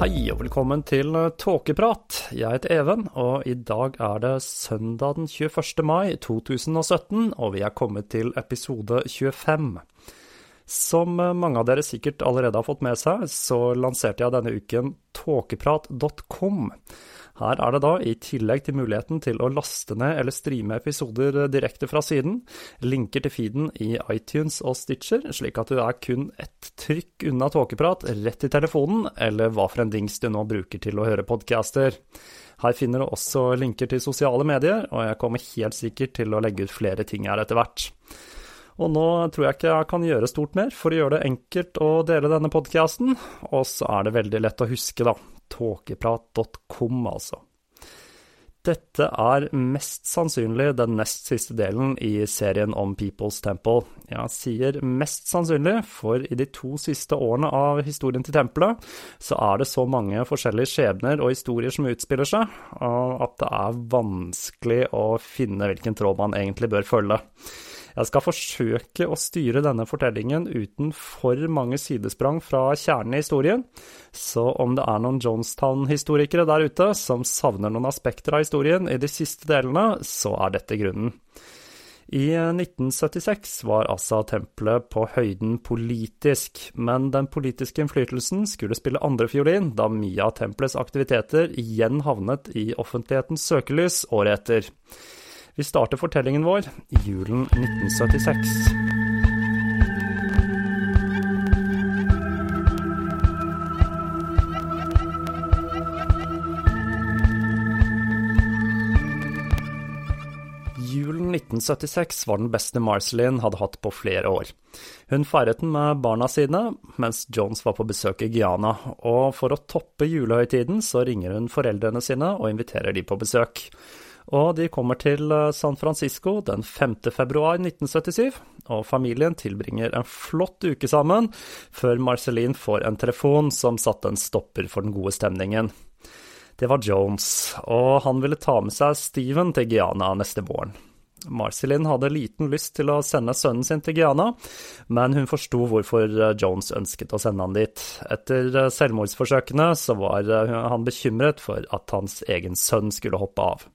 Hei og velkommen til Tåkeprat. Jeg heter Even, og i dag er det søndag den 21. mai 2017, og vi er kommet til episode 25. Som mange av dere sikkert allerede har fått med seg, så lanserte jeg denne uken tåkeprat.com. Her er det da, i tillegg til muligheten til å laste ned eller streame episoder direkte fra siden, linker til feeden i iTunes og Stitcher, slik at du er kun ett trykk unna tåkeprat rett i telefonen, eller hva for en dings du nå bruker til å høre podcaster. Her finner du også linker til sosiale medier, og jeg kommer helt sikkert til å legge ut flere ting her etter hvert. Og nå tror jeg ikke jeg kan gjøre stort mer for å gjøre det enkelt å dele denne podkasten, og så er det veldig lett å huske, da. Tåkeprat.com, altså. Dette er mest sannsynlig den nest siste delen i serien om People's Temple. Jeg sier mest sannsynlig, for i de to siste årene av historien til tempelet, så er det så mange forskjellige skjebner og historier som utspiller seg, at det er vanskelig å finne hvilken tråd man egentlig bør følge. Jeg skal forsøke å styre denne fortellingen uten for mange sidesprang fra kjernen i historien, så om det er noen Jonestown-historikere der ute som savner noen aspekter av historien i de siste delene, så er dette grunnen. I 1976 var altså tempelet på høyden politisk, men den politiske innflytelsen skulle spille andrefiolin da mye av tempelets aktiviteter igjen havnet i offentlighetens søkelys året etter. Vi starter fortellingen vår i julen 1976. Julen 1976 var den beste Marceline hadde hatt på flere år. Hun feiret den med barna sine, mens Jones var på besøk i Guyana, og for å toppe julehøytiden så ringer hun foreldrene sine og inviterer de på besøk. Og de kommer til San Francisco den 5. februar 1977, og familien tilbringer en flott uke sammen, før Marceline får en telefon som satte en stopper for den gode stemningen. Det var Jones, og han ville ta med seg Steven til Guyana neste våren. Marceline hadde liten lyst til å sende sønnen sin til Guyana, men hun forsto hvorfor Jones ønsket å sende han dit. Etter selvmordsforsøkene så var han bekymret for at hans egen sønn skulle hoppe av.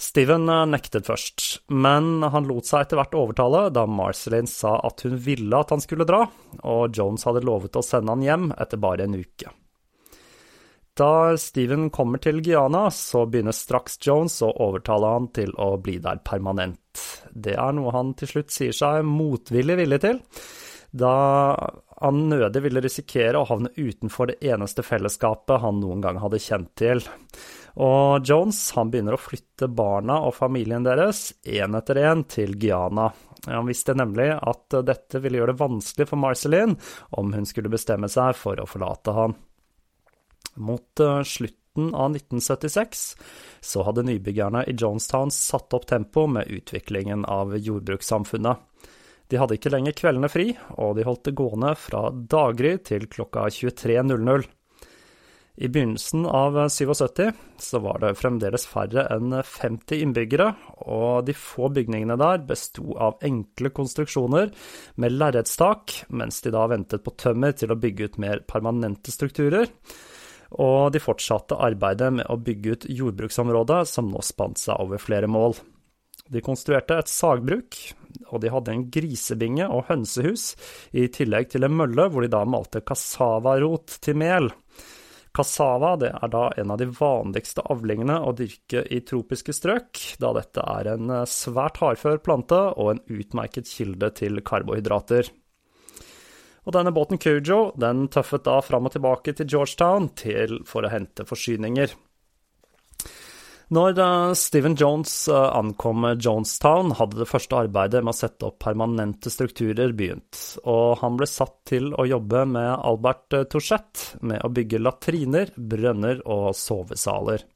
Steven nektet først, men han lot seg etter hvert overtale da Marceline sa at hun ville at han skulle dra, og Jones hadde lovet å sende han hjem etter bare en uke. Da Steven kommer til Guyana, så begynner straks Jones å overtale han til å bli der permanent. Det er noe han til slutt sier seg motvillig villig til, da han nødig ville risikere å havne utenfor det eneste fellesskapet han noen gang hadde kjent til. Og Jones han begynner å flytte barna og familien deres én etter én til Guyana. Han visste nemlig at dette ville gjøre det vanskelig for Marceline om hun skulle bestemme seg for å forlate han. Mot slutten av 1976 så hadde nybyggerne i Jonestown satt opp tempo med utviklingen av jordbrukssamfunnet. De hadde ikke lenger kveldene fri, og de holdt det gående fra daggry til klokka 23.00. I begynnelsen av 77 så var det fremdeles færre enn 50 innbyggere, og de få bygningene der besto av enkle konstruksjoner med lerretstak, mens de da ventet på tømmer til å bygge ut mer permanente strukturer. og de fortsatte arbeidet med å bygge ut jordbruksområdet, som nå spant seg over flere mål. De konstruerte et sagbruk, og de hadde en grisebinge og hønsehus, i tillegg til en mølle hvor de da malte kassavarot til mel. Cassava er da en av de vanligste avlingene å dyrke i tropiske strøk, da dette er en svært hardfør plante og en utmerket kilde til karbohydrater. Og denne båten Cujo den tøffet da fram og tilbake til Georgetown til, for å hente forsyninger. Når uh, Stephen Jones uh, ankom Jonestown, hadde det første arbeidet med å sette opp permanente strukturer begynt, og han ble satt til å jobbe med Albert uh, Touchette med å bygge latriner, brønner og sovesaler.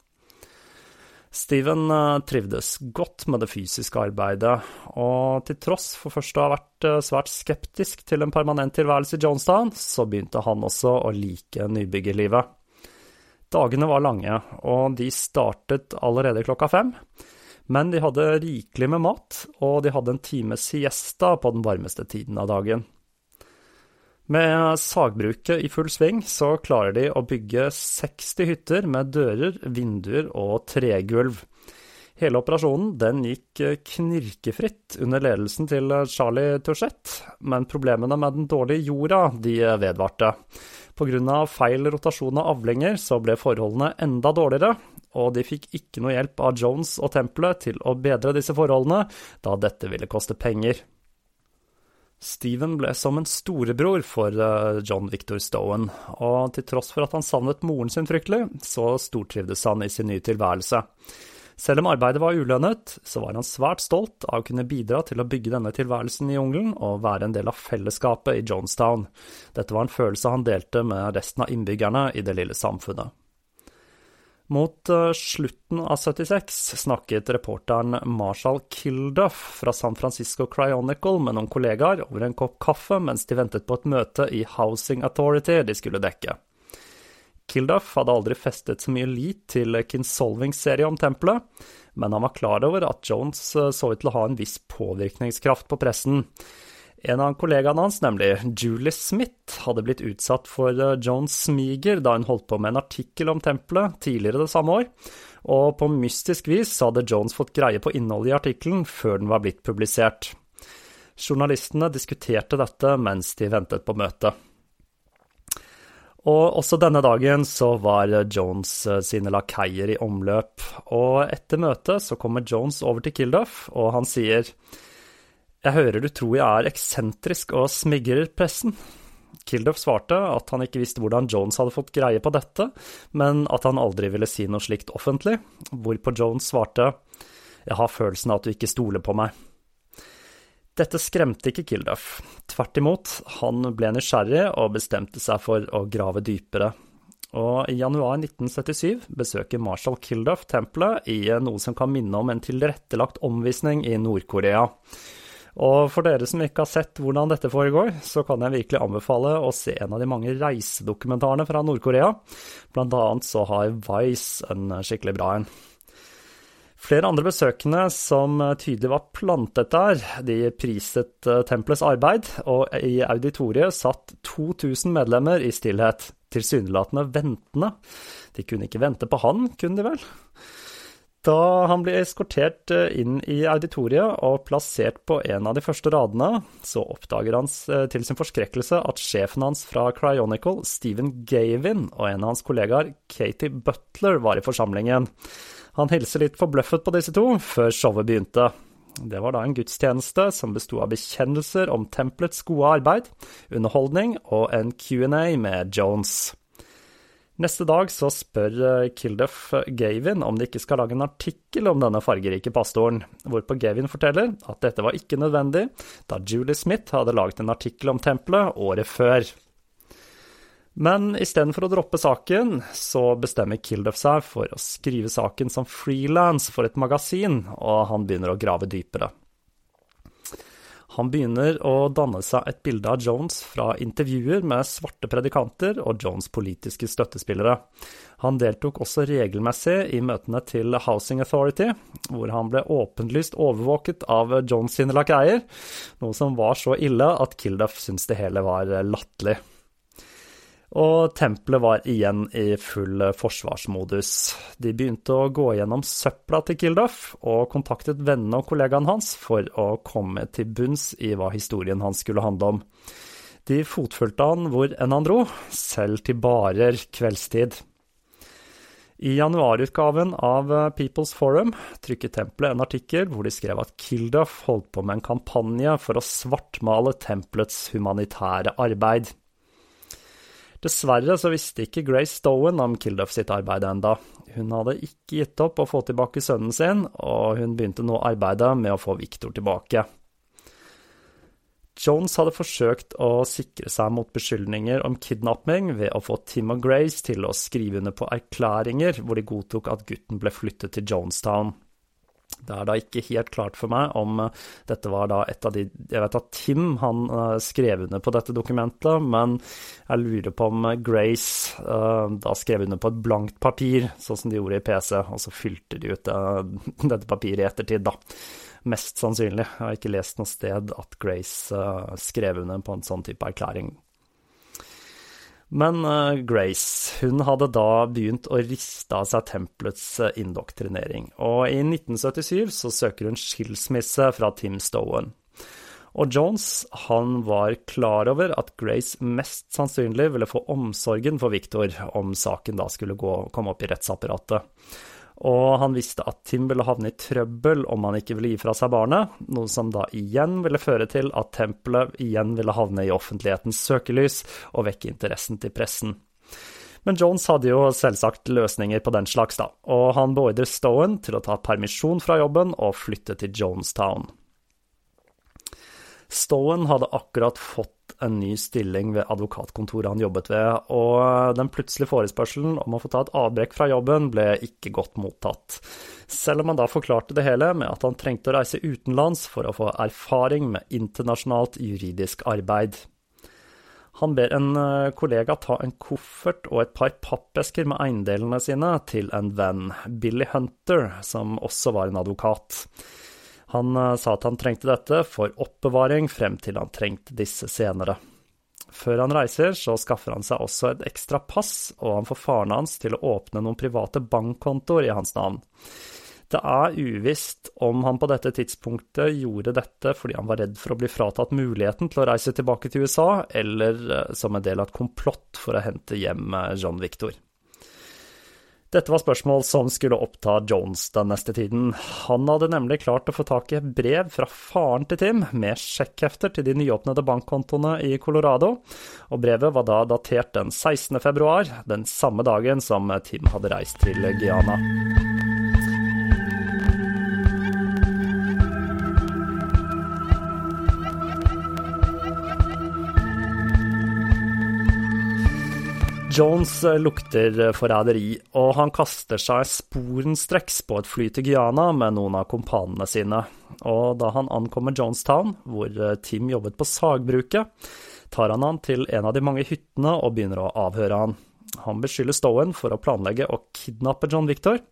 Steven trivdes godt med det fysiske arbeidet, og til tross for først å ha vært svært skeptisk til en permanent tilværelse i Jonestown, så begynte han også å like nybyggerlivet. Dagene var lange, og de startet allerede klokka fem. Men de hadde rikelig med mat, og de hadde en times siesta på den varmeste tiden av dagen. Med sagbruket i full sving så klarer de å bygge 60 hytter med dører, vinduer og tregulv. Hele operasjonen den gikk knirkefritt under ledelsen til Charlie Touchette, men problemene med den dårlige jorda de vedvarte. Pga. feil rotasjon av avlinger så ble forholdene enda dårligere, og de fikk ikke noe hjelp av Jones og tempelet til å bedre disse forholdene, da dette ville koste penger. Steven ble som en storebror for eh, John Victor Stowen, og til tross for at han savnet moren sin fryktelig, så stortrivdes han i sin nye tilværelse. Selv om arbeidet var ulønnet, så var han svært stolt av å kunne bidra til å bygge denne tilværelsen i jungelen og være en del av fellesskapet i Jonestown. Dette var en følelse han delte med resten av innbyggerne i det lille samfunnet. Mot eh, slutten av 76 snakket reporteren Marshall Kilduff fra San Francisco Cryonical med noen kollegaer over en kopp kaffe mens de ventet på et møte i Housing Authority de skulle dekke. Kilduff hadde aldri festet så mye lit til Kinsolvings serie om tempelet, men han var klar over at Jones eh, så ut til å ha en viss påvirkningskraft på pressen. En av kollegaene hans, nemlig Julie Smith, hadde blitt utsatt for eh, Jones smiger da hun holdt på med en artikkel om tempelet tidligere det samme år, og på mystisk vis hadde Jones fått greie på innholdet i artikkelen før den var blitt publisert. Journalistene diskuterte dette mens de ventet på møtet. Og også denne dagen så var Jones eh, sine lakeier i omløp, og etter møtet så kommer Jones over til Kilduff, og han sier Jeg hører du tror jeg er eksentrisk og smigrer pressen. Kilduff svarte at han ikke visste hvordan Jones hadde fått greie på dette, men at han aldri ville si noe slikt offentlig, hvorpå Jones svarte Jeg har følelsen av at du ikke stoler på meg. Dette skremte ikke Kilduff. Tvert imot, han ble nysgjerrig og bestemte seg for å grave dypere. Og i januar 1977 besøker Marshall Kilduff tempelet i noe som kan minne om en tilrettelagt omvisning i Nord-Korea. Og for dere som ikke har sett hvordan dette foregår, så kan jeg virkelig anbefale å se en av de mange reisedokumentarene fra Nord-Korea. Blant annet så har Vice en skikkelig bra en. Flere andre besøkende som tydelig var plantet der, de priset eh, tempelets arbeid, og i auditoriet satt 2000 medlemmer i stillhet, tilsynelatende ventende. De kunne ikke vente på han, kunne de vel? Da han ble eskortert eh, inn i auditoriet og plassert på en av de første radene, så oppdager han eh, til sin forskrekkelse at sjefen hans fra Cryonical, Stephen Gavin, og en av hans kollegaer, Katie Butler, var i forsamlingen. Han hilser litt forbløffet på disse to, før showet begynte. Det var da en gudstjeneste som besto av bekjennelser om tempelets gode arbeid, underholdning og en Q&A med Jones. Neste dag så spør eh, Kilduff Gavin om de ikke skal lage en artikkel om denne fargerike pastoren, hvorpå Gavin forteller at dette var ikke nødvendig, da Julie Smith hadde laget en artikkel om tempelet året før. Men istedenfor å droppe saken, så bestemmer Kilduff seg for å skrive saken som frilans for et magasin, og han begynner å grave dypere. Han begynner å danne seg et bilde av Jones fra intervjuer med svarte predikanter og Jones' politiske støttespillere. Han deltok også regelmessig i møtene til Housing Authority, hvor han ble åpenlyst overvåket av Jones sine lakeier, noe som var så ille at Kilduff syntes det hele var latterlig. Og tempelet var igjen i full forsvarsmodus. De begynte å gå gjennom søpla til Kildoff, og kontaktet vennene og kollegaene hans for å komme til bunns i hva historien hans skulle handle om. De fotfulgte han hvor enn han dro, selv til barer kveldstid. I januarutgaven av People's Forum trykket tempelet en artikkel hvor de skrev at Kildoff holdt på med en kampanje for å svartmale tempelets humanitære arbeid. Dessverre så visste ikke Grace Stowen om Kilduff sitt arbeid enda. Hun hadde ikke gitt opp å få tilbake sønnen sin, og hun begynte nå arbeidet med å få Victor tilbake. Jones hadde forsøkt å sikre seg mot beskyldninger om kidnapping ved å få Tim og Grace til å skrive under på erklæringer hvor de godtok at gutten ble flyttet til Jonestown. Det er da ikke helt klart for meg om eh, dette var da et av de Jeg vet at Tim han uh, skrev under på dette dokumentet, men jeg lurer på om Grace uh, da skrev under på et blankt papir, sånn som de gjorde i PC, og så fylte de ut dette papiret i ettertid, da. Mest sannsynlig. Jeg har ikke lest noe sted at Grace skrev under på en sånn type erklæring. Men uh, Grace hun hadde da begynt å riste av seg tempelets uh, indoktrinering, og i 1977 så søker hun skilsmisse fra Tim Stowen. Og Jones han var klar over at Grace mest sannsynlig ville få omsorgen for Victor om saken da skulle gå, komme opp i rettsapparatet og han visste at Tim ville havne i trøbbel om han ikke ville gi fra seg barnet, noe som da igjen ville føre til at tempelet igjen ville havne i offentlighetens søkelys og vekke interessen til pressen. Men Jones hadde jo selvsagt løsninger på den slags, da, og han beordrer Stowen til å ta permisjon fra jobben og flytte til Jonestown. Stowen hadde akkurat fått en ny stilling ved advokatkontoret han jobbet ved, og den plutselige forespørselen om å få ta et avbrekk fra jobben ble ikke godt mottatt, selv om han da forklarte det hele med at han trengte å reise utenlands for å få erfaring med internasjonalt juridisk arbeid. Han ber en eh, kollega ta en koffert og et par pappesker med eiendelene sine til en venn, Billy Hunter, som også var en advokat. Han eh, sa at han trengte dette for oppbevaring frem til han trengte disse senere. Før han reiser, så skaffer han seg også et ekstra pass, og han får faren hans til å åpne noen private bankkontoer i hans navn. Det er uvisst om han på dette tidspunktet gjorde dette fordi han var redd for å bli fratatt muligheten til å reise tilbake til USA, eller eh, som en del av et komplott for å hente hjem eh, John Victor. Dette var spørsmål som skulle oppta Jones den neste tiden. Han hadde nemlig klart å få tak i et brev fra faren til Tim med sjekkhefter til de nyåpnede bankkontoene i Colorado, og brevet var da datert den 16. februar, den samme dagen som Tim hadde reist til Guyana. Jones eh, lukter eh, forræderi, og han kaster seg sporenstreks på et fly til Guyana med noen av kompanene sine. Og da han ankommer Jonestown, hvor eh, Tim jobbet på sagbruket, tar han han til en av de mange hyttene og begynner å avhøre han. Han beskylder Stowen for å planlegge å kidnappe John Victor.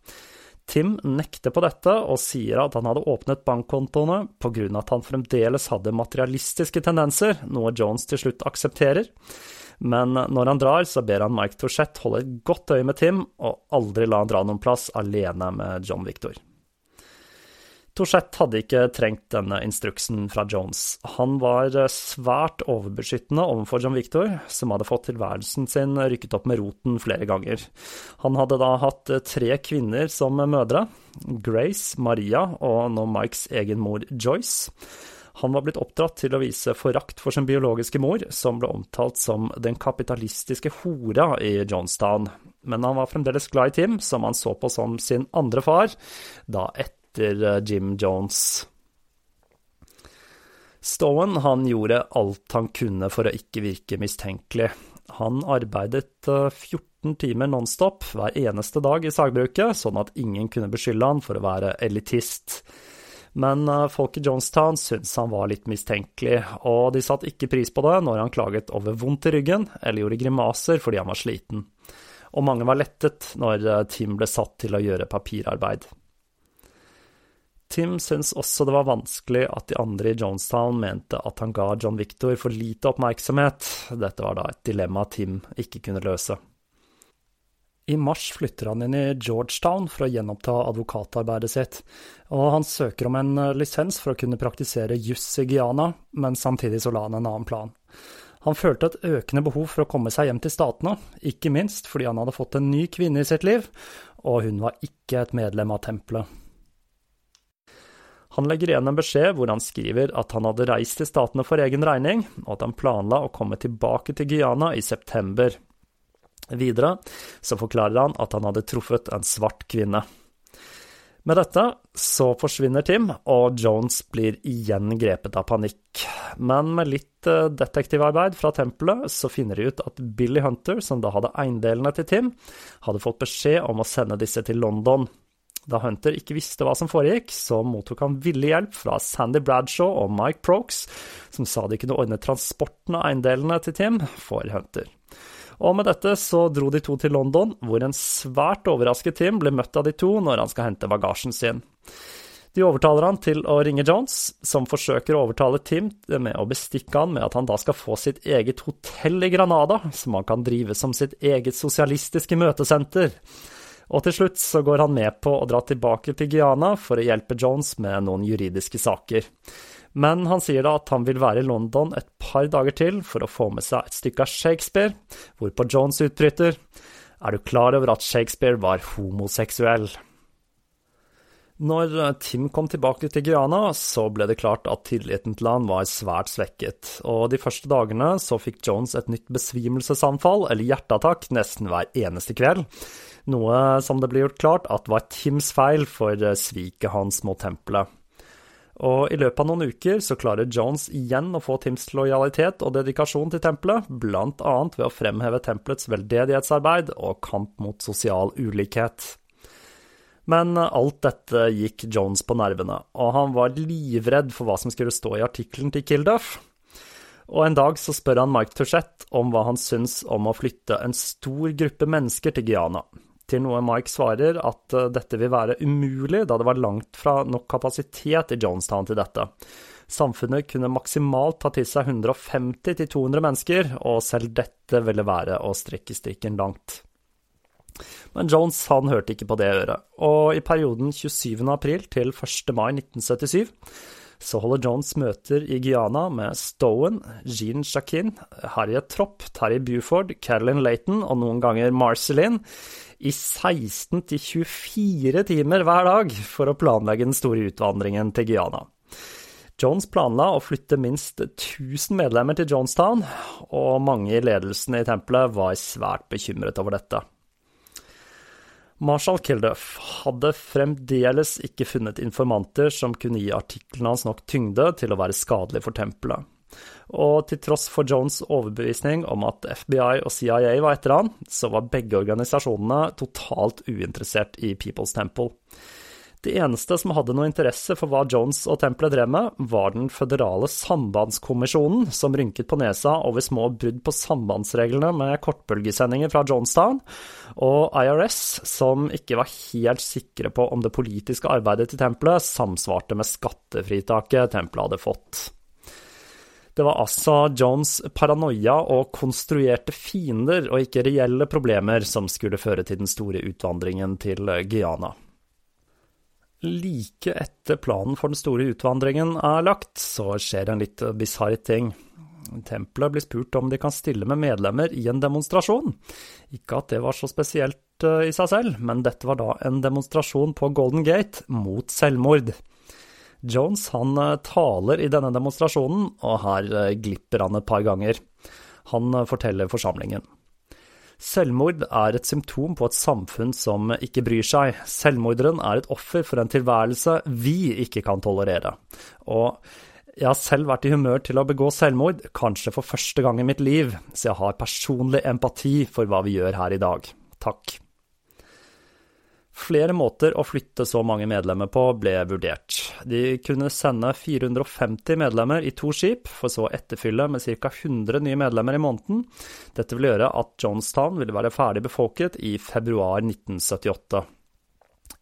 Tim nekter på dette og sier at han hadde åpnet bankkontoene pga. at han fremdeles hadde materialistiske tendenser, noe Jones til slutt aksepterer. Men når han drar, så ber han Mike Torsett holde et godt øye med Tim, og aldri la han dra noen plass alene med John Victor. Torsett hadde ikke trengt denne instruksen fra Jones. Han var svært overbeskyttende overfor John Victor, som hadde fått tilværelsen sin rykket opp med roten flere ganger. Han hadde da hatt tre kvinner som mødre, Grace, Maria og nå Mikes egen mor Joyce. Han var blitt oppdratt til å vise forakt for sin biologiske mor, som ble omtalt som den kapitalistiske hora i Johnstown, men han var fremdeles glad i Tim, som han så på som sin andre far, da etter eh, Jim Jones. Stowen han gjorde alt han kunne for å ikke virke mistenkelig. Han arbeidet 14 eh, timer nonstop hver eneste dag i sagbruket, sånn at ingen kunne beskylde han for å være elitist. Men eh, folk i Jonestown syntes han var litt mistenkelig, og de satte ikke pris på det når han klaget over vondt i ryggen eller gjorde grimaser fordi han var sliten. Og mange var lettet når eh, Tim ble satt til å gjøre papirarbeid. Tim syntes også det var vanskelig at de andre i Jonestown mente at han ga John Victor for lite oppmerksomhet. Dette var da et dilemma Tim ikke kunne løse. I mars flytter han inn i Georgetown for å gjenoppta advokatarbeidet sitt, og han søker om en lisens for å kunne praktisere juss i Guyana, men samtidig så la han en annen plan. Han følte et økende behov for å komme seg hjem til statene, ikke minst fordi han hadde fått en ny kvinne i sitt liv, og hun var ikke et medlem av tempelet. Han legger igjen en beskjed hvor han skriver at han hadde reist til statene for egen regning, og at han planla å komme tilbake til Guyana i september. Videre så forklarer han at han hadde truffet en svart kvinne. Med dette så forsvinner Tim, og Jones blir igjen grepet av panikk. Men med litt eh, detektivarbeid fra tempelet så finner de ut at Billy Hunter, som da hadde eiendelene til Tim, hadde fått beskjed om å sende disse til London. Da Hunter ikke visste hva som foregikk, så mottok han villig hjelp fra Sandy Bradshaw og Mike Prokes, som sa de kunne ordne transporten av eiendelene til Tim for Hunter. Og med dette så dro de to til London, hvor en svært overrasket Tim blir møtt av de to når han skal hente bagasjen sin. De overtaler han til å ringe Jones, som forsøker å overtale Tim med å bestikke han med at han da skal få sitt eget hotell i Granada, som han kan drive som sitt eget sosialistiske møtesenter. Og til slutt så går han med på å dra tilbake til Guyana for å hjelpe Jones med noen juridiske saker. Men han sier da at han vil være i London et par dager til for å få med seg et stykke av Shakespeare, hvorpå Jones utbryter Er du klar over at Shakespeare var homoseksuell? Når Tim kom tilbake til Guyana, så ble det klart at tilliten til han var svært svekket, og de første dagene så fikk Jones et nytt besvimelsesanfall, eller hjerteattakk, nesten hver eneste kveld, noe som det ble gjort klart at var Tims feil for sviket hans mot tempelet. Og i løpet av noen uker så klarer Jones igjen å få Tims lojalitet og dedikasjon til tempelet, blant annet ved å fremheve tempelets veldedighetsarbeid og kamp mot sosial ulikhet. Men alt dette gikk Jones på nervene, og han var livredd for hva som skulle stå i artikkelen til Kilduff. Og en dag så spør han Mike Touchette om hva han syns om å flytte en stor gruppe mennesker til Guyana til noe Mike svarer at eh, dette vil være umulig, da det var langt fra nok kapasitet i Jonestown til dette. Samfunnet kunne maksimalt ta til seg 150-200 mennesker, og selv dette ville være å strekke strikken langt. Men Jones han hørte ikke på det øret, og i perioden 27. april til 1. mai 1977 så holder Jones møter i Guyana med Stowen, Jean Jacquin, Harriet Tropp, Terry Buford, Carolyn Laton og noen ganger Marceline i 16 24 timer hver dag for å planlegge den store utvandringen til Guyana. Jones planla å flytte minst 1000 medlemmer til Jonestown, og mange i ledelsen i tempelet var svært bekymret over dette. Marshall Kilduff hadde fremdeles ikke funnet informanter som kunne gi artiklene hans nok tyngde til å være skadelig for tempelet. Og til tross for Jones' overbevisning om at FBI og CIA var etter han, så var begge organisasjonene totalt uinteressert i People's Temple. Det eneste som hadde noe interesse for hva Jones og tempelet drev med, var den føderale sambandskommisjonen, som rynket på nesa over små brudd på sambandsreglene med kortbølgesendinger fra Jonestown, og IRS, som ikke var helt sikre på om det politiske arbeidet til tempelet samsvarte med skattefritaket tempelet hadde fått. Det var altså Jones' paranoia og konstruerte fiender, og ikke reelle problemer, som skulle føre til den store utvandringen til Guyana. Like etter planen for den store utvandringen er lagt, så skjer en litt bisarr ting. Tempelet blir spurt om de kan stille med medlemmer i en demonstrasjon. Ikke at det var så spesielt eh, i seg selv, men dette var da en demonstrasjon på Golden Gate mot selvmord. Jones han eh, taler i denne demonstrasjonen, og her eh, glipper han et par ganger. Han forteller forsamlingen. Selvmord er et symptom på et samfunn som ikke bryr seg. Selvmorderen er et offer for en tilværelse vi ikke kan tolerere. Og jeg har selv vært i humør til å begå selvmord, kanskje for første gang i mitt liv, så jeg har personlig empati for hva vi gjør her i dag. Takk. Flere måter å flytte så mange medlemmer på ble vurdert. De kunne sende 450 medlemmer i to skip, for så å etterfylle med ca. 100 nye medlemmer i måneden. Dette ville gjøre at Johnstown ville være ferdig befolket i februar 1978.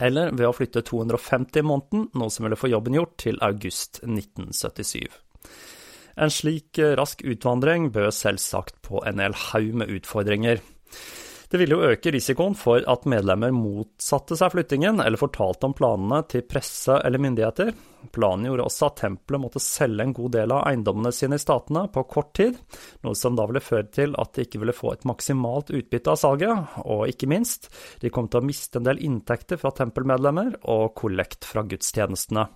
eller ved å flytte 250 i måneden, noe som ville få jobben gjort til august 1977. En slik rask utvandring bød selvsagt på en hel haug med utfordringer. Det ville jo øke risikoen for at medlemmer motsatte seg flyttingen eller fortalte om planene til presse eller myndigheter. Planen gjorde også at tempelet måtte selge en god del av eiendommene sine i statene på kort tid, noe som da ville føre til at de ikke ville få et maksimalt utbytte av salget, og ikke minst, de kom til å miste en del inntekter fra tempelmedlemmer og kollekt fra gudstjenestene.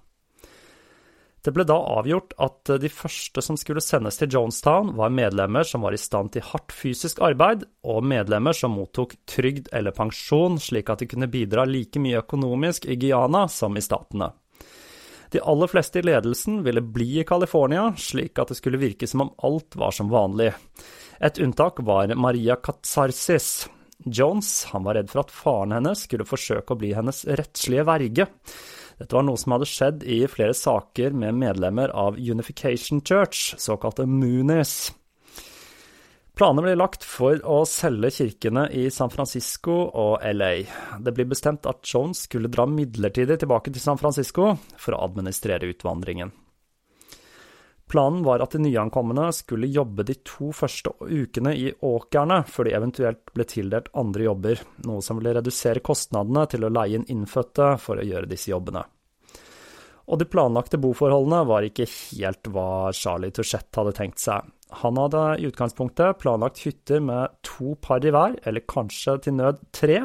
Det ble da avgjort at de første som skulle sendes til Jonestown, var medlemmer som var i stand til hardt fysisk arbeid, og medlemmer som mottok trygd eller pensjon, slik at de kunne bidra like mye økonomisk i Guyana som i statene. De aller fleste i ledelsen ville bli i California, slik at det skulle virke som om alt var som vanlig. Et unntak var Maria Katsarsis. Jones han var redd for at faren hennes skulle forsøke å bli hennes rettslige verge. Dette var noe som hadde skjedd i flere saker med medlemmer av Unification Church, såkalte Moonies. Planene ble lagt for å selge kirkene i San Francisco og LA. Det ble bestemt at Jones skulle dra midlertidig tilbake til San Francisco for å administrere utvandringen. Planen var at de nyankomne skulle jobbe de to første ukene i åkrene, før de eventuelt ble tildelt andre jobber, noe som ville redusere kostnadene til å leie inn innfødte for å gjøre disse jobbene. Og de planlagte boforholdene var ikke helt hva Charlie Touchette hadde tenkt seg. Han hadde i utgangspunktet planlagt hytter med to par i hver, eller kanskje til nød tre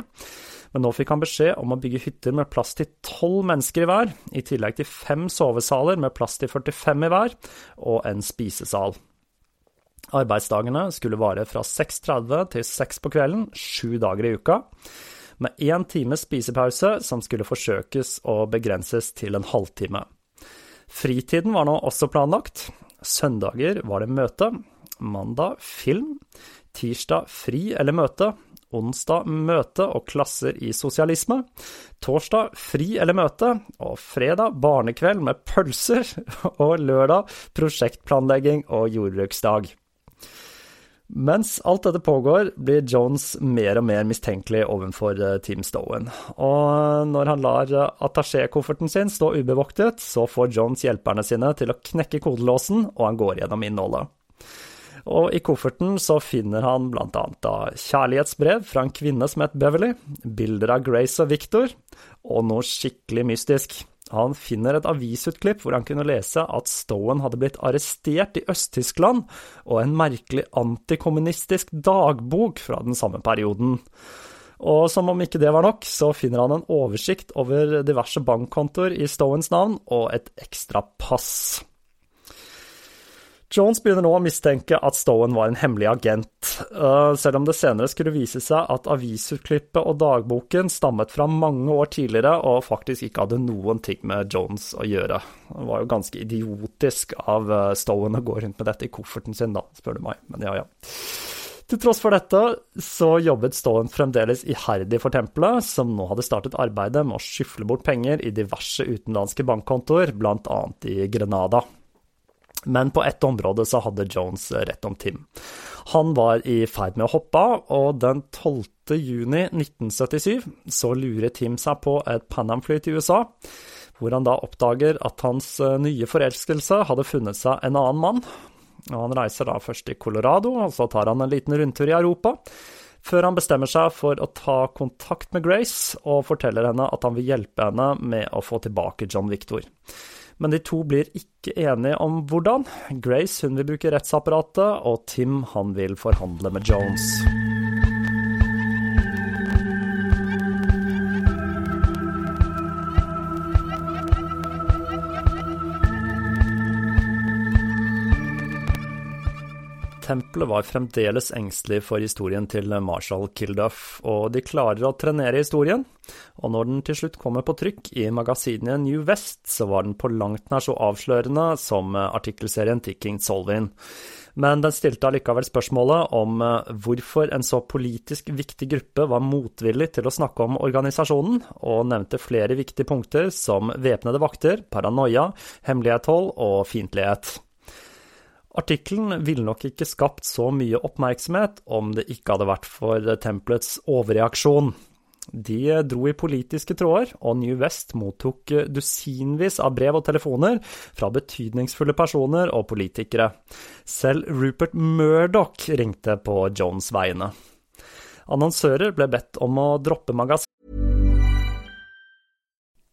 men nå fikk han beskjed om å bygge hytter med plass til tolv mennesker i hver, i tillegg til fem sovesaler med plass til 45 i hver, og en spisesal. Arbeidsdagene skulle vare fra 6.30 til 6 på kvelden, sju dager i uka, med én times spisepause som skulle forsøkes å begrenses til en halvtime. Fritiden var nå også planlagt. Søndager var det møte, mandag film, tirsdag fri eller møte, onsdag møte og klasser i sosialisme, torsdag fri eller møte, og fredag barnekveld med pølser, og lørdag prosjektplanlegging og jordbruksdag. Mens alt dette pågår, blir Jones mer og mer mistenkelig overfor eh, Team Stowen. Og når han lar attaché-kofferten sin stå ubevoktet, så får Jones hjelperne sine til å knekke kodelåsen, og han går gjennom innholdet. Og i kofferten så finner han blant annet da kjærlighetsbrev fra en kvinne som het Beverly, bilder av Grace og Victor, og noe skikkelig mystisk. Han finner et avisutklipp hvor han kunne lese at Stowen hadde blitt arrestert i Øst-Tyskland, og en merkelig antikommunistisk dagbok fra den samme perioden. Og som om ikke det var nok, så finner han en oversikt over diverse bankkontoer i Stowens navn, og et ekstra pass. Jones begynner nå å mistenke at Stowen var en hemmelig agent, uh, selv om det senere skulle vise seg at avisutklippet og dagboken stammet fra mange år tidligere og faktisk ikke hadde noen ting med Jones å gjøre. Det var jo ganske idiotisk av uh, Stowen å gå rundt med dette i kofferten sin, da, spør du meg, men ja ja. Til tross for dette så jobbet Stowen fremdeles iherdig for tempelet, som nå hadde startet arbeidet med å skyfle bort penger i diverse utenlandske bankkontoer, bl.a. i Grenada. Men på ett område så hadde Jones rett om Tim. Han var i ferd med å hoppe av, og den 12. juni 1977 så lurer Tim seg på et Panam-fly til USA, hvor han da oppdager at hans eh, nye forelskelse hadde funnet seg en annen mann. Og han reiser da først til Colorado, og så tar han en liten rundtur i Europa, før han bestemmer seg for å ta kontakt med Grace og forteller henne at han vil hjelpe henne med å få tilbake John Victor men de to blir ikke enige om hvordan. Grace hun vil bruke rettsapparatet, og Tim han vil forhandle med Jones. Tempelet var fremdeles engstelig for historien til Marshall Kilduff, og de klarer å trenere historien. Og når den til slutt kommer på trykk i magasinet New West, så var den på langt nær så avslørende som artikkelserien til King Solvin. Men den stilte allikevel spørsmålet om eh, hvorfor en så politisk viktig gruppe var motvillig til å snakke om organisasjonen, og nevnte flere viktige punkter som væpnede vakter, paranoia, hemmelighetshold og fiendtlighet. Artikkelen ville nok ikke skapt så mye oppmerksomhet om det ikke hadde vært for tempelets overreaksjon. De dro i politiske tråder, og New West mottok dusinvis av brev og telefoner fra betydningsfulle personer og politikere. Selv Rupert Murdoch ringte på Jones' vegne. Annonsører ble bedt om å droppe magasin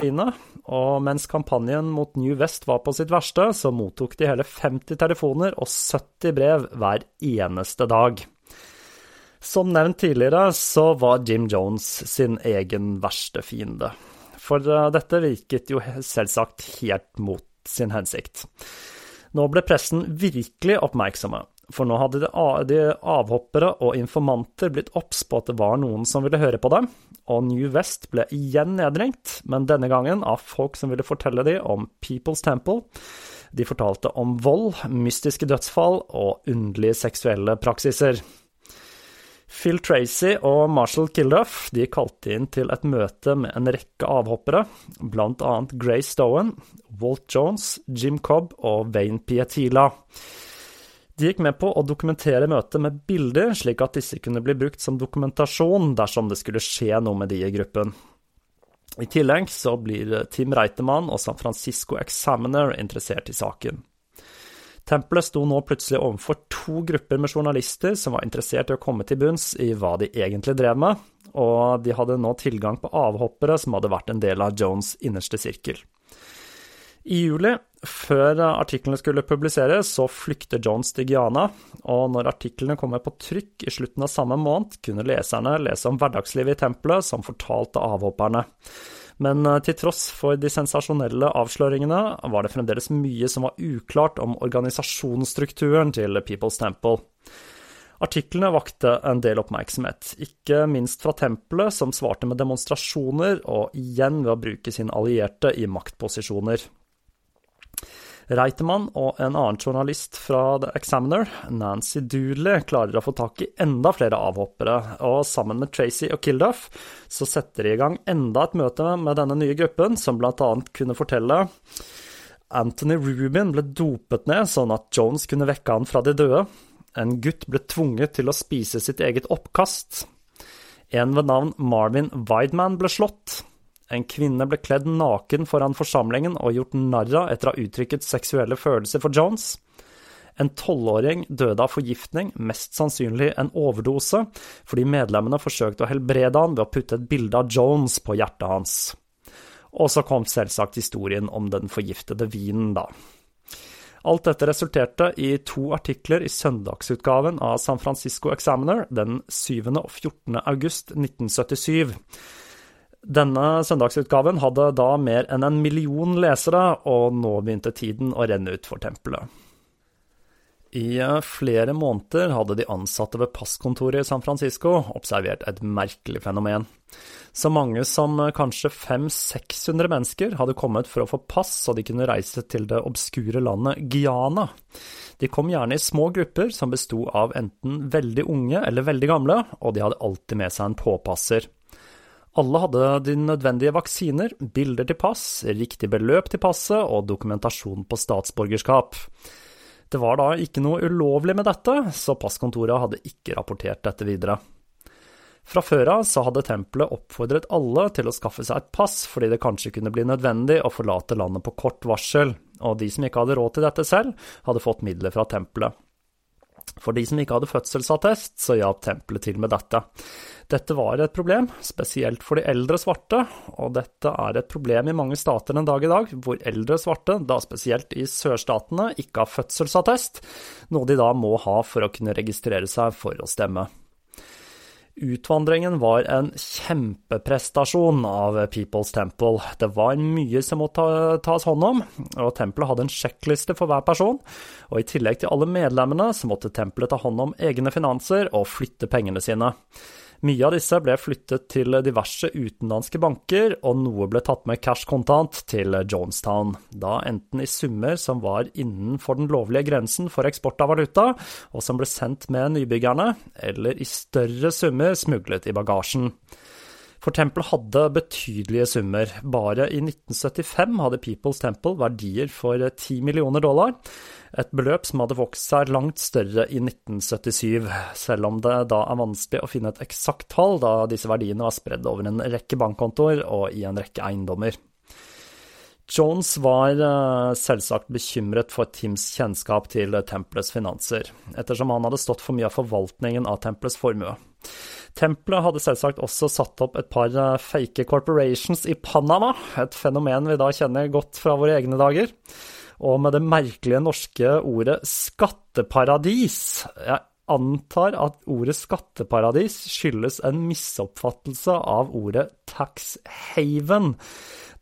today. og mens kampanjen mot New West var på sitt verste, så mottok de hele 50 telefoner og 70 brev hver eneste dag. Som nevnt tidligere så var Jim Jones sin egen verste fiende. For eh, dette virket jo selvsagt helt mot sin hensikt. Nå ble pressen virkelig oppmerksomme, for nå hadde de avhoppere og informanter blitt obs på at det var noen som ville høre på dem, og New West ble igjen nedringt, men denne gangen av folk som ville fortelle dem om People's Temple. De fortalte om vold, mystiske dødsfall og underlige seksuelle praksiser. Phil Tracy og Marshall Kilduff de kalte inn til et møte med en rekke avhoppere, blant annet Grace Stowen, Walt Jones, Jim Cobb og Wayne Pietila. De gikk med på å dokumentere møtet med bilder, slik at disse kunne bli brukt som dokumentasjon dersom det skulle skje noe med de i gruppen. I tillegg så blir Tim Reitemann og San Francisco Examiner interessert i saken. Tempelet sto nå plutselig overfor to grupper med journalister som var interessert i å komme til bunns i hva de egentlig drev med, og de hadde nå tilgang på avhoppere som hadde vært en del av Jones' innerste sirkel. I juli, før artiklene skulle publiseres, så flykter Jones til Guyana, og når artiklene kommer på trykk i slutten av samme måned, kunne leserne lese om hverdagslivet i tempelet som fortalte avhopperne. Men eh, til tross for de sensasjonelle avsløringene var det fremdeles mye som var uklart om organisasjonsstrukturen til People's Temple. Artiklene vakte en del oppmerksomhet, ikke minst fra tempelet, som svarte med demonstrasjoner og igjen ved å bruke sine allierte i maktposisjoner. Reitemann og en annen journalist fra The Examiner, Nancy Dooley, klarer å få tak i enda flere avhoppere, og sammen med Tracy og Kilduff så setter de i gang enda et møte med denne nye gruppen, som annet kunne fortelle Anthony Rubin ble dopet ned sånn at Jones kunne vekke han fra de døde. En gutt ble tvunget til å spise sitt eget oppkast. En ved navn Marvin Wideman ble slått. En kvinne ble kledd naken foran forsamlingen og gjort narr av etter å ha uttrykket seksuelle følelser for Jones. En tolvåring døde av forgiftning, mest sannsynlig en overdose, fordi medlemmene forsøkte å helbrede han ved å putte et bilde av Jones på hjertet hans. Og så kom selvsagt historien om den forgiftede vinen, da. Alt dette resulterte i to artikler i søndagsutgaven av San Francisco Examiner den 7. og 14. august 1977. Denne søndagsutgaven hadde da mer enn en million lesere, og nå begynte tiden å renne ut for tempelet. I eh, flere måneder hadde de ansatte ved passkontoret i San Francisco observert et merkelig fenomen. Så mange som eh, kanskje 500-600 mennesker hadde kommet for å få pass så de kunne reise til det obskure landet Guyana. De kom gjerne i små grupper som besto av enten veldig unge eller veldig gamle, og de hadde alltid med seg en påpasser. Alle hadde de nødvendige vaksiner, bilder til pass, riktig beløp til passet og dokumentasjon på statsborgerskap. Det var da ikke noe ulovlig med dette, så passkontoret hadde ikke rapportert dette videre. Fra før av så hadde tempelet oppfordret alle til å skaffe seg et pass, fordi det kanskje kunne bli nødvendig å forlate landet på kort varsel, og de som ikke hadde råd til dette selv, hadde fått midler fra tempelet. For de som ikke hadde fødselsattest, så hjalp tempelet til med dette. Dette var et problem, spesielt for de eldre svarte, og dette er et problem i mange stater en dag i dag, hvor eldre svarte, da spesielt i sørstatene, ikke har fødselsattest, noe de da må ha for å kunne registrere seg for å stemme. Utvandringen var en kjempeprestasjon av People's Temple. Det var mye som måtte tas hånd om, og tempelet hadde en sjekkliste for hver person. Og i tillegg til alle medlemmene så måtte tempelet ta hånd om egne finanser og flytte pengene sine. Mye av disse ble flyttet til diverse utenlandske banker, og noe ble tatt med cash kontant til Jonestown, da enten i summer som var innenfor den lovlige grensen for eksport av valuta, og som ble sendt med nybyggerne, eller i større summer smuglet i bagasjen. For tempelet hadde betydelige summer. Bare i 1975 hadde People's Temple verdier for 10 millioner dollar, et beløp som hadde vokst seg langt større i 1977, selv om det da er vanskelig å finne et eksakt tall, da disse verdiene var spredd over en rekke bankkontoer og i en rekke eiendommer. Jones var eh, selvsagt bekymret for Tims kjennskap til Tempelets finanser, ettersom han hadde stått for mye av forvaltningen av Tempelets formue. Tempelet hadde selvsagt også satt opp et par eh, fake corporations i Panama, et fenomen vi da kjenner godt fra våre egne dager. Og med det merkelige norske ordet skatteparadis. Jeg antar at ordet skatteparadis skyldes en misoppfattelse av ordet tax haven.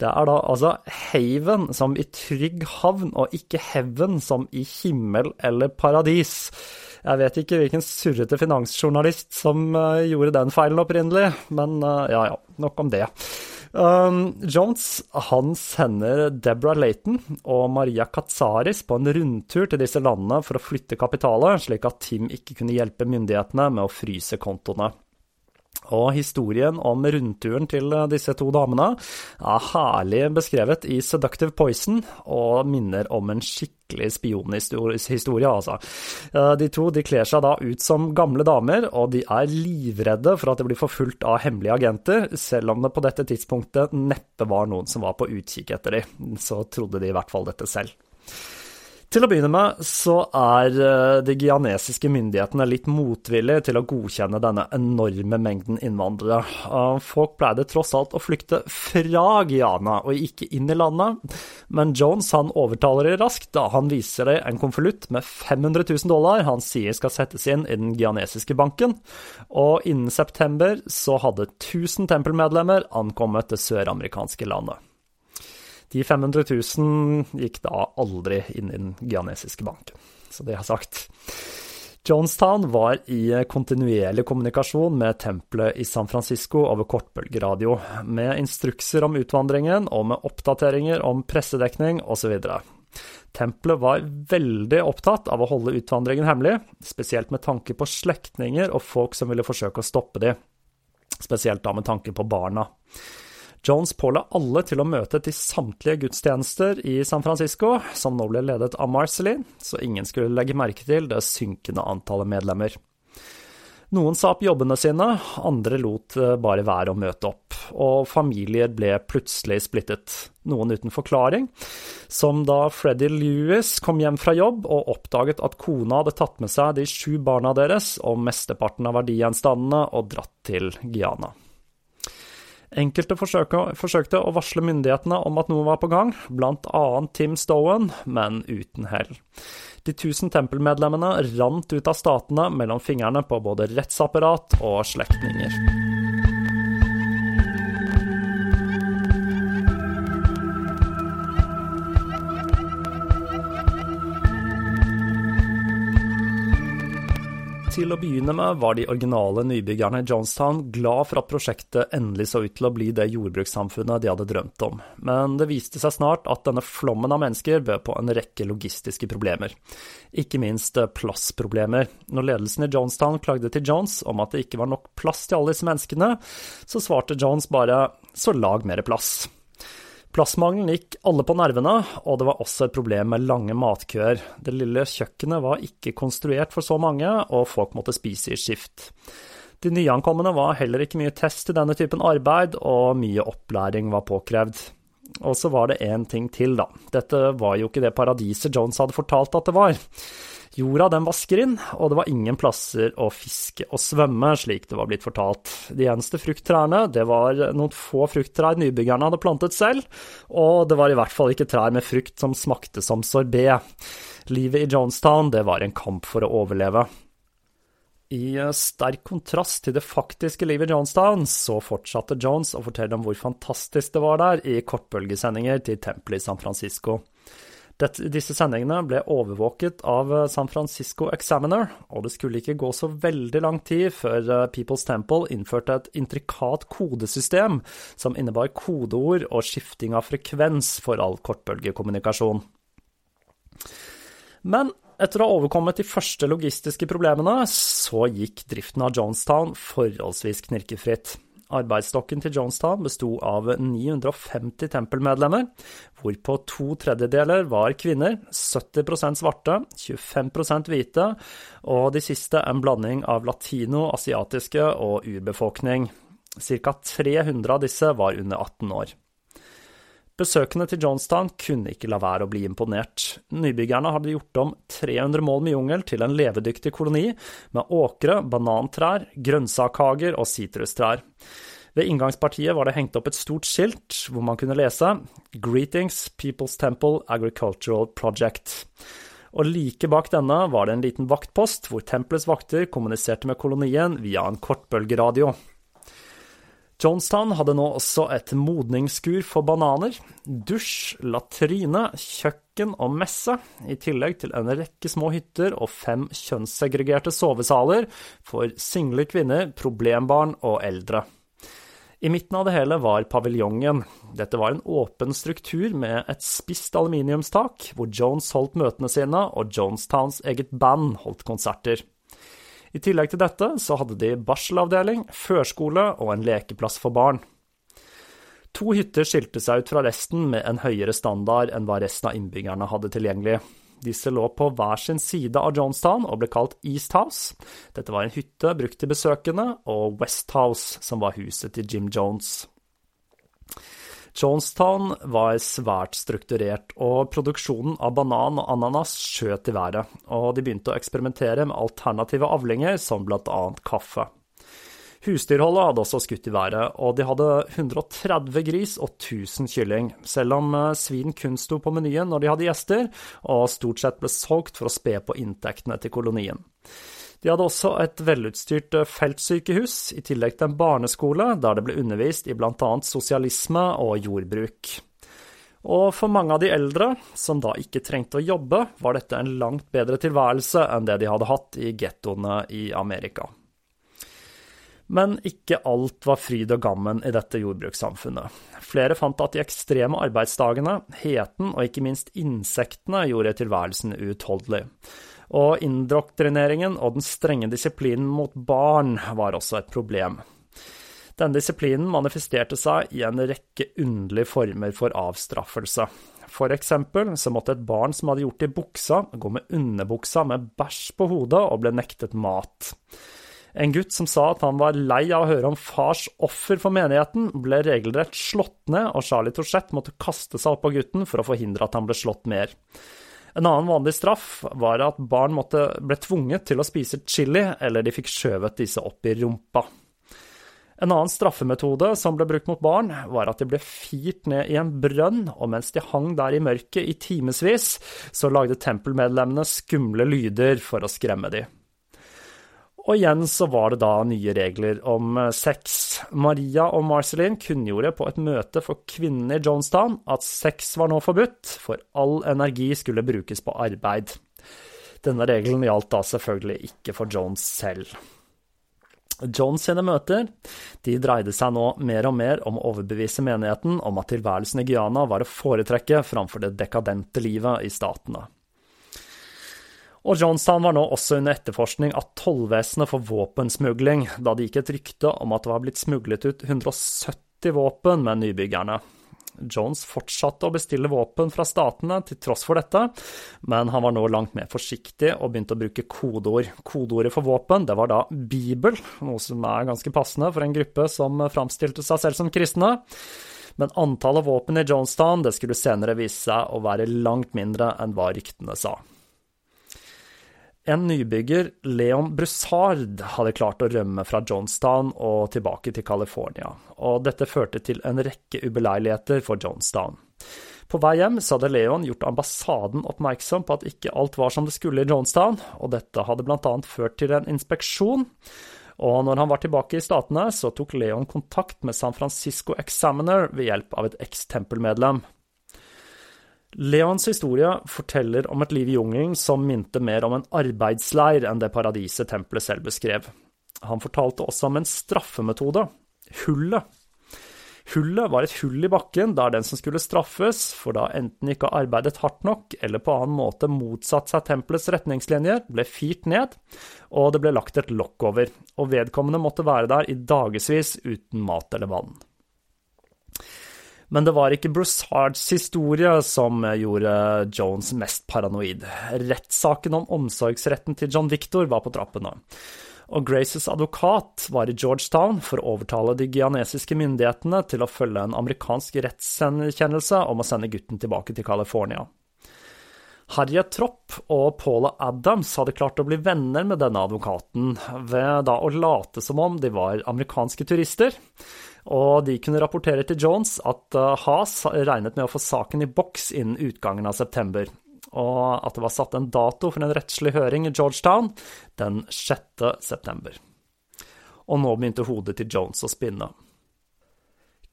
Det er da altså haven som i trygg havn, og ikke heaven som i himmel eller paradis. Jeg vet ikke hvilken surrete finansjournalist som uh, gjorde den feilen opprinnelig, men uh, ja ja, nok om det. Um, Jones han sender Deborah Laton og Maria Katsaris på en rundtur til disse landene for å flytte kapitalet, slik at Tim ikke kunne hjelpe myndighetene med å fryse kontoene. Og historien om rundturen til disse to damene er herlig beskrevet i Seductive Poison, og minner om en skikkelig spionhistorie, altså. Eh, de to de kler seg da ut som gamle damer, og de er livredde for at de blir forfulgt av hemmelige agenter, selv om det på dette tidspunktet neppe var noen som var på utkikk etter dem. Så trodde de i hvert fall dette selv. Til å begynne med så er eh, de gianesiske myndighetene litt motvillige til å godkjenne denne enorme mengden innvandrere. Folk pleide tross alt å flykte fra Giana og ikke inn i landet, men Jones han overtaler dem raskt da han viser dem en konvolutt med 500 000 dollar han sier skal settes inn i den gianesiske banken, og innen september så hadde 1000 tempelmedlemmer ankommet det søramerikanske landet. De 500 000 gikk da aldri inn i den ghanesiske banken, så det er sagt. Jonestown var i kontinuerlig kommunikasjon med tempelet i San Francisco over kortbølgeradio, med instrukser om utvandringen og med oppdateringer om pressedekning osv. Tempelet var veldig opptatt av å holde utvandringen hemmelig, spesielt med tanke på slektninger og folk som ville forsøke å stoppe dem, spesielt da med tanke på barna. Jones påla alle til å møte til samtlige gudstjenester i San Francisco, som nå ble ledet av Marcelly, så ingen skulle legge merke til det synkende antallet medlemmer. Noen sa opp jobbene sine, andre lot eh, bare være å møte opp, og familier ble plutselig splittet, noen uten forklaring, som da Freddy Lewis kom hjem fra jobb og oppdaget at kona hadde tatt med seg de sju barna deres og mesteparten av verdigjenstandene og dratt til Guyana. Enkelte forsøkte å varsle myndighetene om at noe var på gang, annet Tim Stowen, men uten hell. De tusen tempelmedlemmene rant ut av statene mellom fingrene på både rettsapparat og slektninger. Til å begynne med var de originale nybyggerne i Jonestown glad for at prosjektet endelig så ut til å bli det jordbrukssamfunnet de hadde drømt om, men det viste seg snart at denne flommen av mennesker bød på en rekke logistiske problemer. Ikke minst plassproblemer. Når ledelsen i Jonestown klagde til Jones om at det ikke var nok plass til alle disse menneskene, så svarte Jones bare så lag mer plass. Plassmangelen gikk alle på nervene, og det var også et problem med lange matkøer. Det lille kjøkkenet var ikke konstruert for så mange, og folk måtte spise i skift. De nyankomne var heller ikke mye test til denne typen arbeid, og mye opplæring var påkrevd. Og så var det én ting til, da. Dette var jo ikke det paradiset Jones hadde fortalt at det var. Jorda den vasker inn, og det var ingen plasser å fiske og svømme, slik det var blitt fortalt. De eneste frukttrærne, det var noen få frukttrær nybyggerne hadde plantet selv, og det var i hvert fall ikke trær med frukt som smakte som sorbé. Livet i Jonestown, det var en kamp for å overleve. I sterk kontrast til det faktiske livet i Jonestown, så fortsatte Jones å fortelle om hvor fantastisk det var der i kortbølgesendinger til tempelet i San Francisco. Dette, disse sendingene ble overvåket av eh, San Francisco Examiner, og det skulle ikke gå så veldig lang tid før eh, People's Temple innførte et intrikat kodesystem som innebar kodeord og skifting av frekvens for all kortbølgekommunikasjon. Men etter å ha overkommet de første logistiske problemene, så gikk driften av Jonestown forholdsvis knirkefritt. Arbeidsstokken til Jonestown besto av 950 tempelmedlemmer, hvorpå to tredjedeler var kvinner, 70% svarte, 25% hvite, og de siste en blanding av latino, asiatiske og urbefolkning. Ca. 300 av disse var under 18 år. Besøkende til Jonestown kunne ikke la være å bli imponert. Nybyggerne hadde gjort om 300 mål med jungel til en levedyktig koloni, med åkre, banantrær, grønnsakhager og sitrustrær. Ved inngangspartiet var det hengt opp et stort skilt hvor man kunne lese Greetings People's Temple Agricultural Project. Og like bak denne var det en liten vaktpost hvor tempelets vakter kommuniserte med kolonien via en kortbølgeradio. Jonestown hadde nå også et modningsskur for bananer, dusj, latrine, kjøkken og messe, i tillegg til en rekke små hytter og fem kjønnssegregerte sovesaler for single kvinner, problembarn og eldre. I midten av det hele var paviljongen. Dette var en åpen struktur med et spisst aluminiumstak, hvor Jones holdt møtene sine, og Jonestowns eget band holdt konserter. I tillegg til dette så hadde de barselavdeling, førskole og en lekeplass for barn. To hytter skilte seg ut fra resten med en høyere standard enn hva resten av innbyggerne hadde tilgjengelig. Disse lå på hver sin side av Jonestown og ble kalt East House. Dette var en hytte brukt til besøkende, og West House, som var huset til Jim Jones. Jonestown var svært strukturert, og produksjonen av banan og ananas skjøt i været, og de begynte å eksperimentere med alternative avlinger, som annet kaffe. Husdyrholdet hadde også skutt i været, og de hadde 130 gris og 1000 kylling, selv om eh, svin kun sto på menyen når de hadde gjester, og stort sett ble solgt for å spe på inntektene til kolonien. De hadde også et velutstyrt eh, feltsykehus, i tillegg til en barneskole der det ble undervist i bl.a. sosialisme og jordbruk. Og for mange av de eldre, som da ikke trengte å jobbe, var dette en langt bedre tilværelse enn det de hadde hatt i gettoene i Amerika. Men ikke alt var fryd og gammen i dette jordbrukssamfunnet. Flere fant at de ekstreme arbeidsdagene, heten og ikke minst insektene gjorde tilværelsen uutholdelig. Og indoktrineringen og den strenge disiplinen mot barn var også et problem. Denne disiplinen manifesterte seg i en rekke underlige former for avstraffelse. For eksempel så måtte et barn som hadde gjort det i buksa, gå med underbuksa med bæsj på hodet og ble nektet mat. En gutt som sa at han var lei av å høre om fars offer for menigheten, ble regelrett slått ned, og Charlie Torsett måtte kaste seg opp på gutten for å forhindre at han ble slått mer. En annen vanlig straff var at barn måtte, ble tvunget til å spise chili, eller de fikk skjøvet disse opp i rumpa. En annen straffemetode som ble brukt mot barn, var at de ble firt ned i en brønn, og mens de hang der i mørket i timevis, så lagde tempelmedlemmene skumle lyder for å skremme dem. Og igjen så var det da nye regler om eh, sex. Maria og Marceline kunngjorde på et møte for kvinnene i Jonestown at sex var nå forbudt, for all energi skulle brukes på arbeid. Denne regelen gjaldt da selvfølgelig ikke for Jones selv. Jones sine møter de dreide seg nå mer og mer om å overbevise menigheten om at tilværelsen i Guyana var å foretrekke framfor det dekadente livet i statene. Og Johnstown var nå også under etterforskning av tollvesenet for våpensmugling, da det gikk et rykte om at det var blitt smuglet ut 170 våpen med nybyggerne. Jones fortsatte å bestille våpen fra statene til tross for dette, men han var nå langt mer forsiktig og begynte å bruke kodeord. Kodeordet for våpen det var da Bibel, noe som er ganske passende for en gruppe som framstilte seg selv som kristne. Men antallet våpen i Jonestown det skulle senere vise seg å være langt mindre enn hva ryktene sa. En nybygger, Leon Broussard, hadde klart å rømme fra Johnstown og tilbake til California, og dette førte til en rekke ubeleiligheter for Johnstown. På vei hjem så hadde Leon gjort ambassaden oppmerksom på at ikke alt var som det skulle i Johnstown, og dette hadde blant annet ført til en inspeksjon. Og når han var tilbake i Statene, så tok Leon kontakt med San Francisco Examiner ved hjelp av et eks-tempelmedlem. Leons historie forteller om et liv i jungelen som minte mer om en arbeidsleir enn det paradiset tempelet selv beskrev. Han fortalte også om en straffemetode, hullet. Hullet var et hull i bakken der den som skulle straffes, for da enten ikke arbeidet hardt nok eller på annen måte motsatt seg tempelets retningslinjer, ble firt ned, og det ble lagt et lokk over, og vedkommende måtte være der i dagevis uten mat eller vann. Men det var ikke Broussards historie som gjorde Jones mest paranoid. Rettssaken om omsorgsretten til John Victor var på trappene. Og Graces advokat var i Georgetown for å overtale de guyanesiske myndighetene til å følge en amerikansk rettskjennelse om å sende gutten tilbake til California. Harriet Tropp og Paula Adams hadde klart å bli venner med denne advokaten ved da å late som om de var amerikanske turister. Og de kunne rapportere til Jones at uh, Haas regnet med å få saken i boks innen utgangen av september, og at det var satt en dato for en rettslig høring i Georgetown den 6. september. Og nå begynte hodet til Jones å spinne.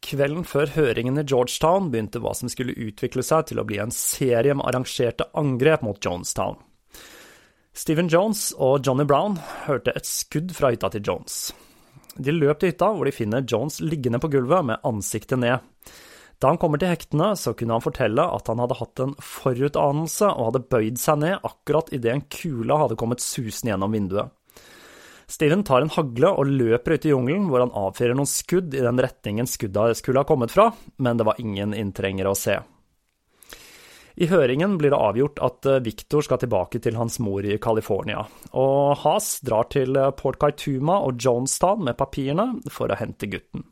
Kvelden før høringen i Georgetown begynte hva som skulle utvikle seg til å bli en serie med arrangerte angrep mot Jonestown. Stephen Jones og Johnny Brown hørte et skudd fra hytta til Jones. De løp til hytta, hvor de finner Jones liggende på gulvet med ansiktet ned. Da han kommer til hektene, så kunne han fortelle at han hadde hatt en forutanelse og hadde bøyd seg ned akkurat idet en kule hadde kommet susende gjennom vinduet. Steven tar en hagle og løper ut i jungelen, hvor han avfyrer noen skudd i den retningen skuddet skulle ha kommet fra, men det var ingen inntrengere å se. I høringen blir det avgjort at eh, Victor skal tilbake til hans mor i California, og Haas drar til eh, Port Kaituma og Jonestown med papirene for å hente gutten.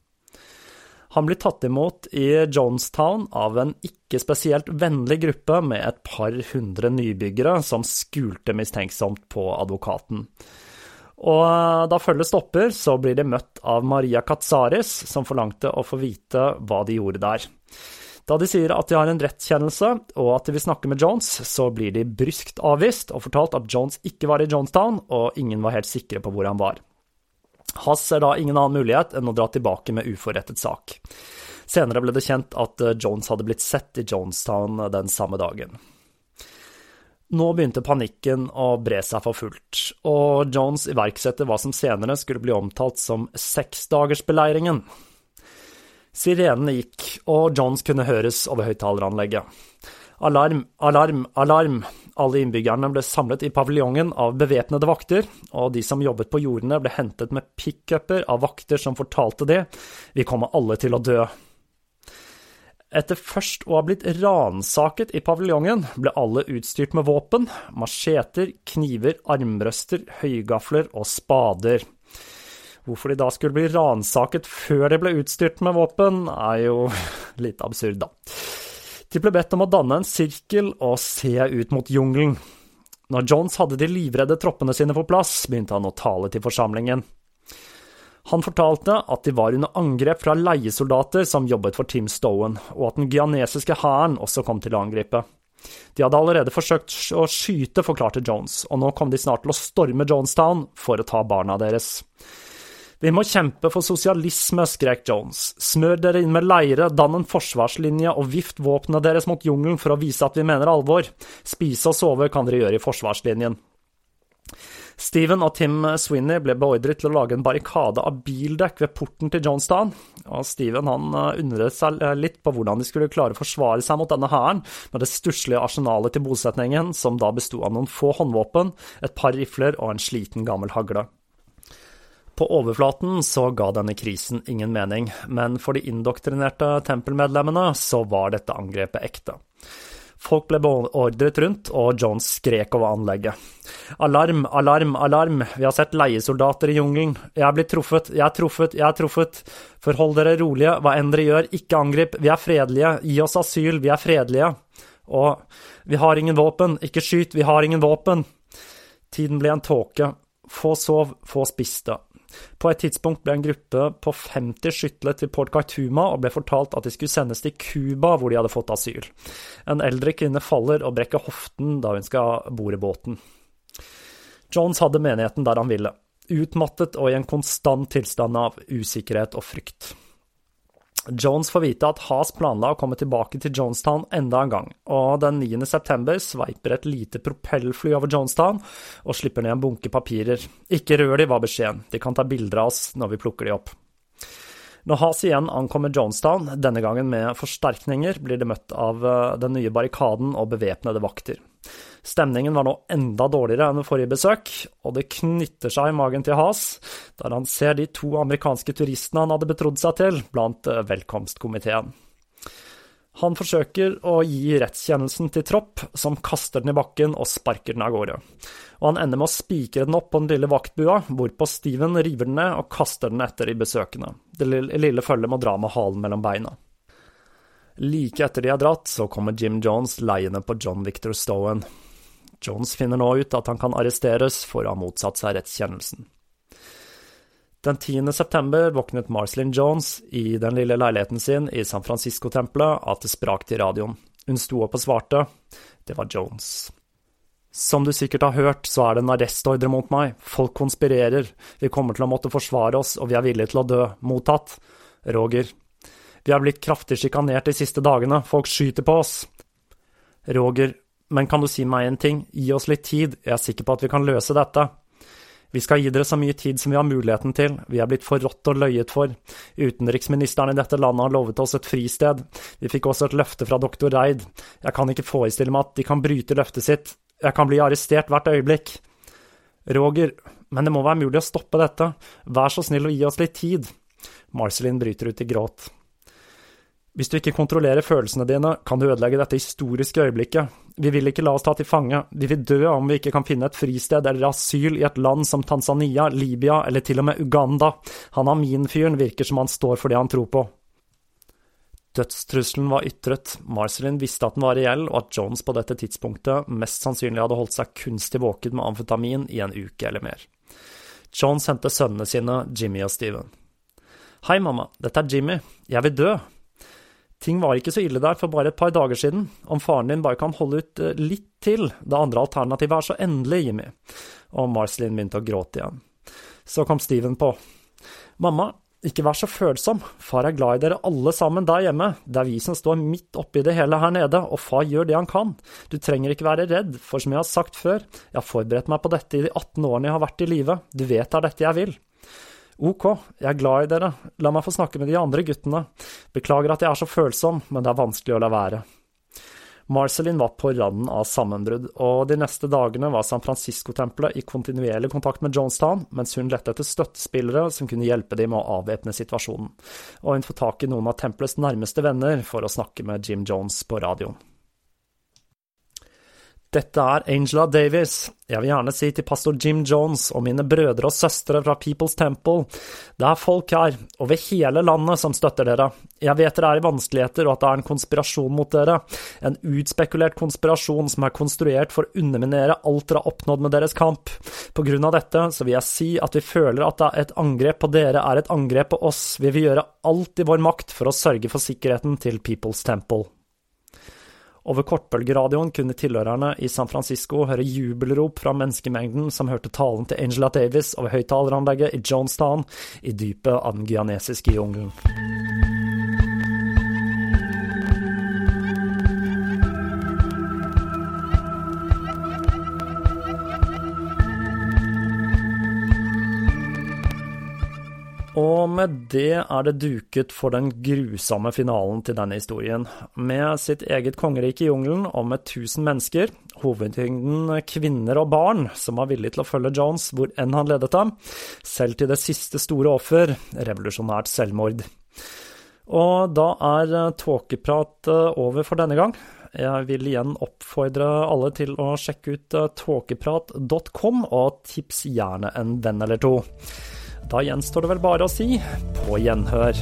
Han blir tatt imot i Jonestown av en ikke spesielt vennlig gruppe med et par hundre nybyggere som skulte mistenksomt på advokaten. Og eh, da følget stopper, så blir de møtt av Maria Katsaris, som forlangte å få vite hva de gjorde der. Da de sier at de har en rettskjennelse, og at de vil snakke med Jones, så blir de bryskt avvist og fortalt at Jones ikke var i Jonestown, og ingen var helt sikre på hvor han var. Hass ser da ingen annen mulighet enn å dra tilbake med uforrettet sak. Senere ble det kjent at eh, Jones hadde blitt sett i Jonestown eh, den samme dagen. Nå begynte panikken å bre seg for fullt, og Jones iverksetter hva som senere skulle bli omtalt som seksdagersbeleiringen. Sirenene gikk, og Jones kunne høres over høyttaleranlegget. Alarm, alarm, alarm. Alle innbyggerne ble samlet i paviljongen av bevæpnede vakter, og de som jobbet på jordene ble hentet med pickuper av vakter som fortalte det, vi kommer alle til å dø. Etter først å ha blitt ransaket i paviljongen, ble alle utstyrt med våpen, macheter, kniver, armbrøster, høygafler og spader. Hvorfor de da skulle bli ransaket før de ble utstyrt med våpen, er jo litt absurd, da. De ble bedt om å danne en sirkel og se ut mot jungelen. Når Jones hadde de livredde troppene sine på plass, begynte han å tale til forsamlingen. Han fortalte at de var under angrep fra leiesoldater som jobbet for Tim Stowen, og at den gyanesiske hæren også kom til å angripe. De hadde allerede forsøkt å skyte, forklarte Jones, og nå kom de snart til å storme Jonestown for å ta barna deres. Vi må kjempe for sosialisme, skrek Jones. Smør dere inn med leire, dann en forsvarslinje og vift våpnene deres mot jungelen for å vise at vi mener alvor. Spise og sove kan dere gjøre i forsvarslinjen. Steven og Tim Swinney ble beordret til å lage en barrikade av bildekk ved porten til Jonestown, og Steven han eh, undret seg litt på hvordan de skulle klare å forsvare seg mot denne hæren med det stusslige arsenalet til bosetningen, som da besto av noen få håndvåpen, et par rifler og en sliten gammel hagle. På overflaten så ga denne krisen ingen mening, men for de indoktrinerte tempelmedlemmene så var dette angrepet ekte. Folk ble beordret rundt, og Jones skrek over anlegget. Alarm, alarm, alarm, vi har sett leiesoldater i jungelen. Jeg er blitt truffet, jeg er truffet, jeg er truffet. Forhold dere rolige, hva enn dere gjør, ikke angrip, vi er fredelige, gi oss asyl, vi er fredelige. Og vi har ingen våpen, ikke skyt, vi har ingen våpen. Tiden ble en tåke. Få sov, få spiste. På et tidspunkt ble en gruppe på 50 skytlet til Port Khartouma og ble fortalt at de skulle sendes til Cuba, hvor de hadde fått asyl. En eldre kvinne faller og brekker hoften da hun skal borde båten. Jones hadde menigheten der han ville, utmattet og i en konstant tilstand av usikkerhet og frykt. Jones får vite at Haas planla å komme tilbake til Jonestown enda en gang, og den 9. september sveiper et lite propellfly over Jonestown og slipper ned en bunke papirer. Ikke rør de, var beskjeden, de kan ta bilder av oss når vi plukker de opp. Når Haas igjen ankommer Jonestown, denne gangen med forsterkninger, blir de møtt av eh, den nye barrikaden og bevæpnede vakter. Stemningen var nå enda dårligere enn ved forrige besøk, og det knytter seg i magen til Haas der han ser de to amerikanske turistene han hadde betrodd seg til, blant eh, velkomstkomiteen. Han forsøker å gi rettskjennelsen til Tropp, som kaster den i bakken og sparker den av gårde. Og han ender med å spikre den opp på den lille vaktbua, hvorpå Steven river den ned og kaster den etter de besøkende. Det lille følget må dra med halen mellom beina. Like etter de har dratt, så kommer Jim Jones leiende på John Victor Stowen. Jones finner nå ut at han kan arresteres for å ha motsatt seg rettskjennelsen. Den 10. september våknet Marcelin Jones i den lille leiligheten sin i San Francisco-tempelet at det sprak til radioen. Hun sto opp og svarte. Det var Jones. Som du sikkert har hørt, så er det en arrestordre mot meg. Folk konspirerer. Vi kommer til å måtte forsvare oss, og vi er villige til å dø. Mottatt. Roger. Vi er blitt kraftig sjikanert de siste dagene. Folk skyter på oss. Roger. Men kan du si meg en ting? Gi oss litt tid. Jeg er sikker på at vi kan løse dette. Vi skal gi dere så mye tid som vi har muligheten til, vi er blitt forrådt og løyet for. Utenriksministeren i dette landet har lovet oss et fristed. Vi fikk også et løfte fra doktor Reid. Jeg kan ikke forestille meg at de kan bryte løftet sitt. Jeg kan bli arrestert hvert øyeblikk. Roger, men det må være mulig å stoppe dette. Vær så snill å gi oss litt tid. Marcelin bryter ut i gråt. Hvis du ikke kontrollerer følelsene dine, kan du ødelegge dette historiske øyeblikket. Vi vil ikke la oss ta til fange, vi vil dø om vi ikke kan finne et fristed eller asyl i et land som Tanzania, Libya eller til og med Uganda. Han Amin-fyren virker som han står for det han tror på. Dødstrusselen var ytret, Marcelin visste at den var reell, og at Jones på dette tidspunktet mest sannsynlig hadde holdt seg kunstig våken med amfetamin i en uke eller mer. Jones sendte sønnene sine, Jimmy og Steven. Hei, mamma, dette er Jimmy, jeg vil dø, Ting var ikke så ille der for bare et par dager siden. Om faren din bare kan holde ut eh, litt til, det andre alternativet er så endelig, Jimmy. Og Marcelin begynte å gråte igjen. Så kom Steven på. Mamma, ikke vær så følsom, far er glad i dere alle sammen der hjemme, det er vi som står midt oppi det hele her nede, og far gjør det han kan. Du trenger ikke være redd, for som jeg har sagt før, jeg har forberedt meg på dette i de 18 årene jeg har vært i live, du vet det er dette jeg vil. Ok, jeg er glad i dere, la meg få snakke med de andre guttene. Beklager at jeg er så følsom, men det er vanskelig å la være. Marcelin var på randen av sammenbrudd, og de neste dagene var San Francisco-tempelet i kontinuerlig kontakt med Jonestown, mens hun lette etter støttespillere som kunne hjelpe dem med å avvæpne situasjonen, og hun får tak i noen av tempelets nærmeste venner for å snakke med Jim Jones på radioen. Dette er Angela Davis. Jeg vil gjerne si til pastor Jim Jones og mine brødre og søstre fra People's Temple, det er folk her, over hele landet, som støtter dere. Jeg vet dere er i vanskeligheter og at det er en konspirasjon mot dere, en utspekulert konspirasjon som er konstruert for å underminere alt dere har oppnådd med deres kamp. På grunn av dette så vil jeg si at vi føler at et angrep på dere er et angrep på oss. Vi vil gjøre alt i vår makt for å sørge for sikkerheten til People's Temple. Over kortbølgeradioen kunne tilhørerne i San Francisco høre jubelrop fra menneskemengden som hørte talen til Angela Davis over høyttaleranlegget i Jonestown, i dypet av den guyanesiske jungelen. Og med det er det duket for den grusomme finalen til denne historien. Med sitt eget kongerike i jungelen og med tusen mennesker, hovedtyngden kvinner og barn, som var villige til å følge Jones hvor enn han ledet dem, selv til det siste store offer, revolusjonært selvmord. Og da er tåkeprat over for denne gang. Jeg vil igjen oppfordre alle til å sjekke ut tåkeprat.com, og tips gjerne en venn eller to. Da gjenstår det vel bare å si på gjenhør.